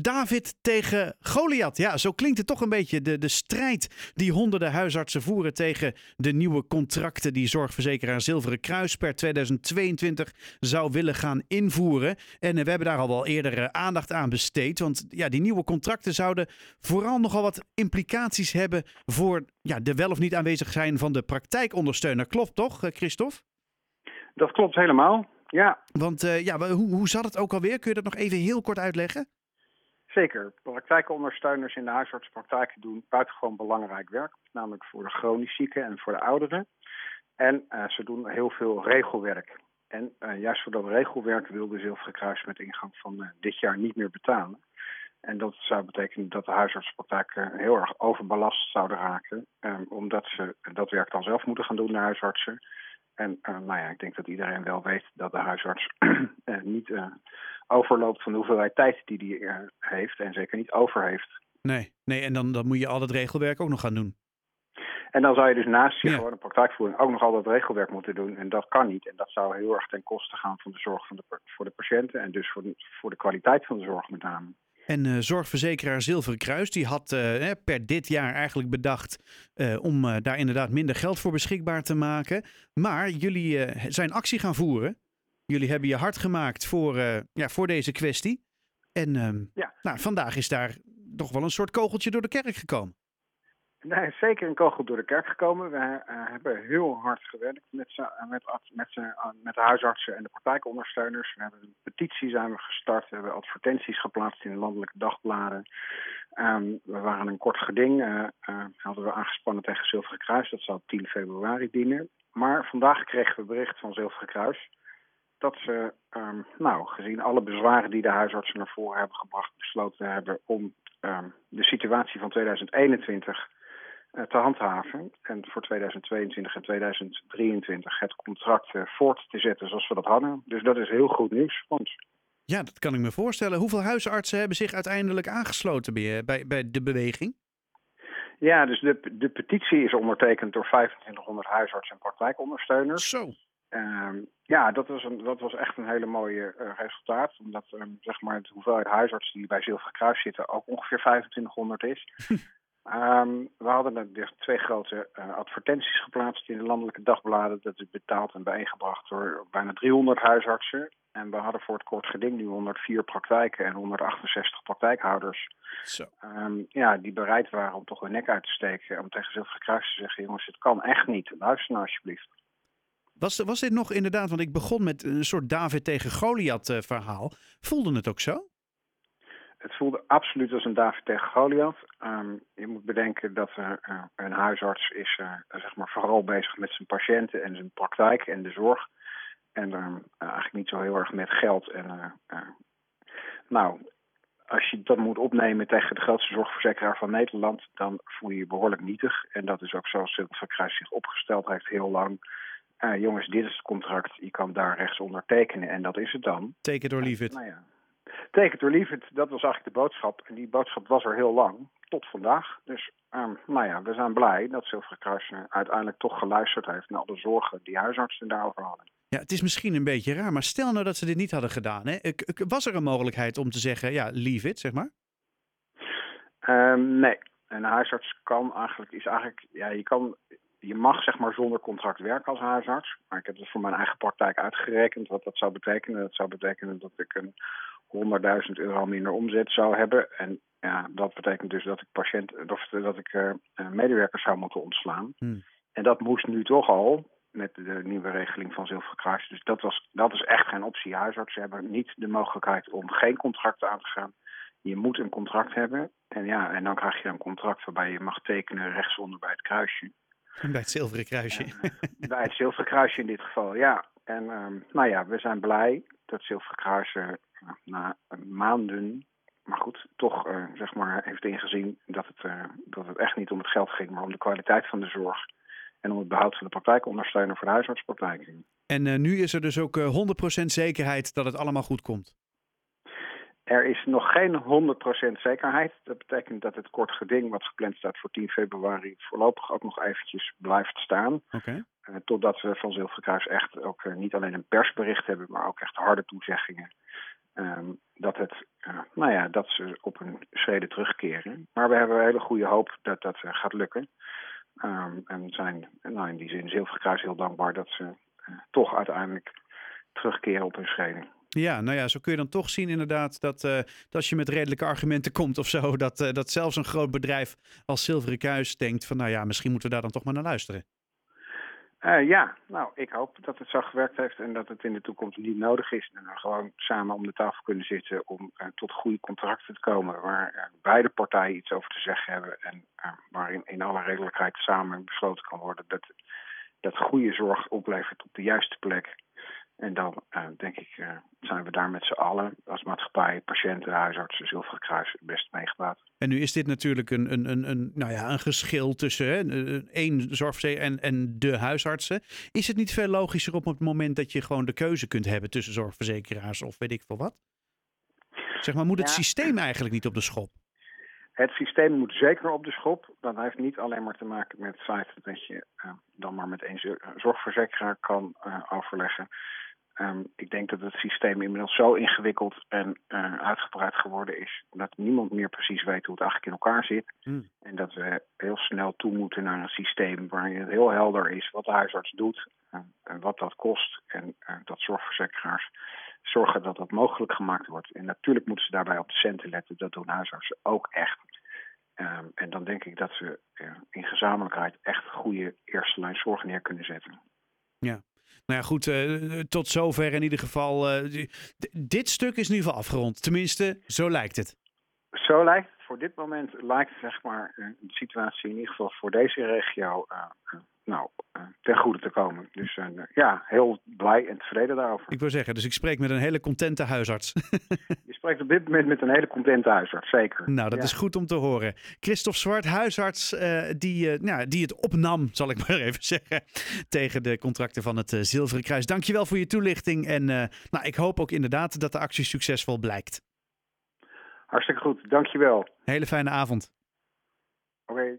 David tegen Goliath. Ja, zo klinkt het toch een beetje. De, de strijd die honderden huisartsen voeren tegen de nieuwe contracten die zorgverzekeraar Zilveren Kruis per 2022 zou willen gaan invoeren. En eh, we hebben daar al wel eerder eh, aandacht aan besteed. Want ja, die nieuwe contracten zouden vooral nogal wat implicaties hebben voor ja, de wel of niet aanwezig zijn van de praktijkondersteuner. Klopt toch, eh, Christophe? Dat klopt helemaal. Ja. Want ja, hoe, hoe zat het ook alweer? Kun je dat nog even heel kort uitleggen? Zeker. Praktijkondersteuners in de huisartspraktijk doen buitengewoon belangrijk werk. Namelijk voor de chronisch zieken en voor de ouderen. En uh, ze doen heel veel regelwerk. En uh, juist voor dat regelwerk wil de Zilveren met ingang van uh, dit jaar niet meer betalen. En dat zou betekenen dat de huisartspraktijken heel erg overbelast zouden raken. omdat ze dat werk dan zelf moeten gaan doen, de huisartsen. En nou ja, ik denk dat iedereen wel weet dat de huisarts niet overloopt van de hoeveelheid tijd die hij uh, heeft en zeker niet over heeft. Nee, nee en dan, dan moet je al dat regelwerk ook nog gaan doen. En dan zou je dus naast je ja. gewone praktijkvoering ook nog al dat regelwerk moeten doen. En dat kan niet. En dat zou heel erg ten koste gaan van de zorg van de, voor de patiënten en dus voor de, voor de kwaliteit van de zorg met name. En uh, zorgverzekeraar Zilveren Kruis die had uh, per dit jaar eigenlijk bedacht uh, om daar inderdaad minder geld voor beschikbaar te maken. Maar jullie zijn actie gaan voeren. Jullie hebben je hard gemaakt voor, uh, ja, voor deze kwestie. En um, ja. nou, vandaag is daar toch wel een soort kogeltje door de kerk gekomen. Nee, zeker een kogel door de kerk gekomen. We uh, hebben heel hard gewerkt met, met, met, met de huisartsen en de praktijkondersteuners. We hebben een petitie zijn we gestart. We hebben advertenties geplaatst in de landelijke dagbladen. Um, we waren een kort geding. Uh, hadden we aangespannen tegen Zilveren Kruis. Dat zou 10 februari dienen. Maar vandaag kregen we bericht van Zilveren Kruis dat ze, um, nou, gezien alle bezwaren die de huisartsen naar voren hebben gebracht, besloten hebben om um, de situatie van 2021 uh, te handhaven. En voor 2022 en 2023 het contract uh, voort te zetten zoals we dat hadden. Dus dat is heel goed nieuws voor ons. Ja, dat kan ik me voorstellen. Hoeveel huisartsen hebben zich uiteindelijk aangesloten bij, bij, bij de beweging? Ja, dus de, de petitie is ondertekend door 2500 huisartsen en praktijkondersteuners. Zo. Um, ja, dat was, een, dat was echt een hele mooie uh, resultaat. Omdat um, zeg maar, de hoeveelheid huisartsen die bij Zilveren Kruis zitten ook ongeveer 2500 is. um, we hadden dus twee grote uh, advertenties geplaatst in de landelijke dagbladen. Dat is betaald en bijeengebracht door bijna 300 huisartsen. En we hadden voor het kort geding nu 104 praktijken en 168 praktijkhouders. Zo. ja, die bereid waren om toch hun nek uit te steken. Om tegen Zilveren Kruis te zeggen, jongens, het kan echt niet. Luister nou alsjeblieft. Was, was dit nog inderdaad, want ik begon met een soort David tegen Goliath uh, verhaal. Voelde het ook zo? Het voelde absoluut als een David tegen Goliath. Um, je moet bedenken dat uh, een huisarts is zeg maar vooral bezig met zijn patiënten en zijn praktijk en de zorg. En um, eigenlijk niet zo heel erg met geld. En, nou, als je dat moet opnemen tegen de grootste zorgverzekeraar van Nederland, dan voel je je behoorlijk nietig. En dat is ook zoals Kruis zich opgesteld heeft heel lang uh, jongens, dit is het contract, je kan daar rechts onder tekenen en dat is het dan. Take it or leave it. Nou ja. Take it or leave it, dat was eigenlijk de boodschap. En die boodschap was er heel lang, tot vandaag. Dus um, nou ja, we zijn blij dat Zilveren Kruis uiteindelijk toch geluisterd heeft naar alle zorgen die huisartsen daarover hadden. Ja, het is misschien een beetje raar, maar stel nou dat ze dit niet hadden gedaan. Hè? Was er een mogelijkheid om te zeggen, ja, leave it, zeg maar? Um, nee, een huisarts kan eigenlijk, is eigenlijk, ja, je kan je mag zeg maar zonder contract werken als huisarts. Maar ik heb het voor mijn eigen praktijk uitgerekend wat dat zou betekenen. Dat zou betekenen dat ik een 100.000 euro minder omzet zou hebben. En ja, dat betekent dus dat ik patiënt, of dat ik uh, medewerkers zou moeten ontslaan. Hmm. En dat moest nu toch al met de nieuwe regeling van Zilverkruis. Dus dat, was, dat is echt geen optie. Huisartsen hebben niet de mogelijkheid om geen contract aan te gaan. Je moet een contract hebben. En ja, en dan krijg je een contract waarbij je mag tekenen rechtsonder bij het kruisje. Bij het zilveren kruisje. En, bij het zilveren kruisje in dit geval, ja. En um, nou ja, we zijn blij dat zilveren kruisje uh, na maanden, maar goed, toch uh, zeg maar heeft ingezien dat het, dat het echt niet om het geld ging, maar om de kwaliteit van de zorg. En om het behoud van de praktijkondersteuner voor de huisartspraktijk. En nu is er dus ook 100% zekerheid dat het allemaal goed komt? Er is nog geen 100% zekerheid. Dat betekent dat het kort geding, wat gepland staat voor 10 februari, voorlopig ook nog eventjes blijft staan. Okay. Uh, totdat we van Zilverkruis echt ook uh, niet alleen een persbericht hebben, maar ook echt harde toezeggingen. ehm, dat, het, nou ja, dat ze op een schreden terugkeren. Maar we hebben een hele goede hoop dat dat gaat lukken. Um, en zijn nou, in die zin Zilverkruis heel dankbaar dat ze toch uiteindelijk terugkeren op hun schreden. Ja, nou ja, zo kun je dan toch zien inderdaad dat, uh, dat als je met redelijke argumenten komt of zo, dat, uh, dat zelfs een groot bedrijf als Zilveren Kruis denkt van nou ja, misschien moeten we daar dan toch maar naar luisteren. Uh, ja, nou, ik hoop dat het zo gewerkt heeft en dat het in de toekomst niet nodig is. En dan gewoon samen om de tafel kunnen zitten om tot goede contracten te komen waar beide partijen iets over te zeggen hebben en waarin in alle redelijkheid samen besloten kan worden dat, dat goede zorg oplevert op de juiste plek en dan uh, denk ik, uh, zijn we daar met z'n allen als maatschappij, patiënten, huisartsen, Zilveren Kruis best meegebaat. En nu is dit natuurlijk een, een, een, een, nou ja, een geschil tussen hè, één zorgverzekeraar en, en de huisartsen. Is het niet veel logischer op het moment dat je gewoon de keuze kunt hebben tussen zorgverzekeraars of weet ik veel wat? Zeg maar, moet het systeem eigenlijk niet op de schop? Het systeem moet zeker op de schop. Dat heeft niet alleen maar te maken met het feit dat je uh, dan maar met één zorgverzekeraar kan overleggen. Um, ik denk dat het systeem inmiddels zo ingewikkeld en uh, uitgebreid geworden is dat niemand meer precies weet hoe het eigenlijk in elkaar zit. Hmm. En dat we heel snel toe moeten naar een systeem waarin het heel helder is wat de huisarts doet uh, en wat dat kost. En uh, dat zorgverzekeraars zorgen dat dat mogelijk gemaakt wordt. En natuurlijk moeten ze daarbij op de centen letten. Dat doen huisartsen ook echt. Um, en dan denk ik dat ze in gezamenlijkheid echt goede eerste lijn zorg neer kunnen zetten. Ja. Nou ja, goed, uh, tot zover in ieder geval. Uh, dit stuk is in ieder geval afgerond. Tenminste, zo lijkt het. Zo lijkt het. Voor dit moment lijkt zeg maar, de situatie in ieder geval voor deze regio uh, nou, ten goede komen. Dus ja, heel blij en tevreden daarover. Ik wil zeggen, dus ik spreek met een hele contente huisarts. Je spreekt op dit moment met een hele contente huisarts, zeker. Nou, dat is goed om te horen. Christophe Zwart, huisarts, die, nou, die het opnam, zal ik maar even zeggen, tegen de contracten van het Zilveren Kruis. Dankjewel voor je toelichting en nou, ik hoop ook inderdaad dat de actie succesvol blijkt. Hartstikke goed, dankjewel. Hele fijne avond. Oké.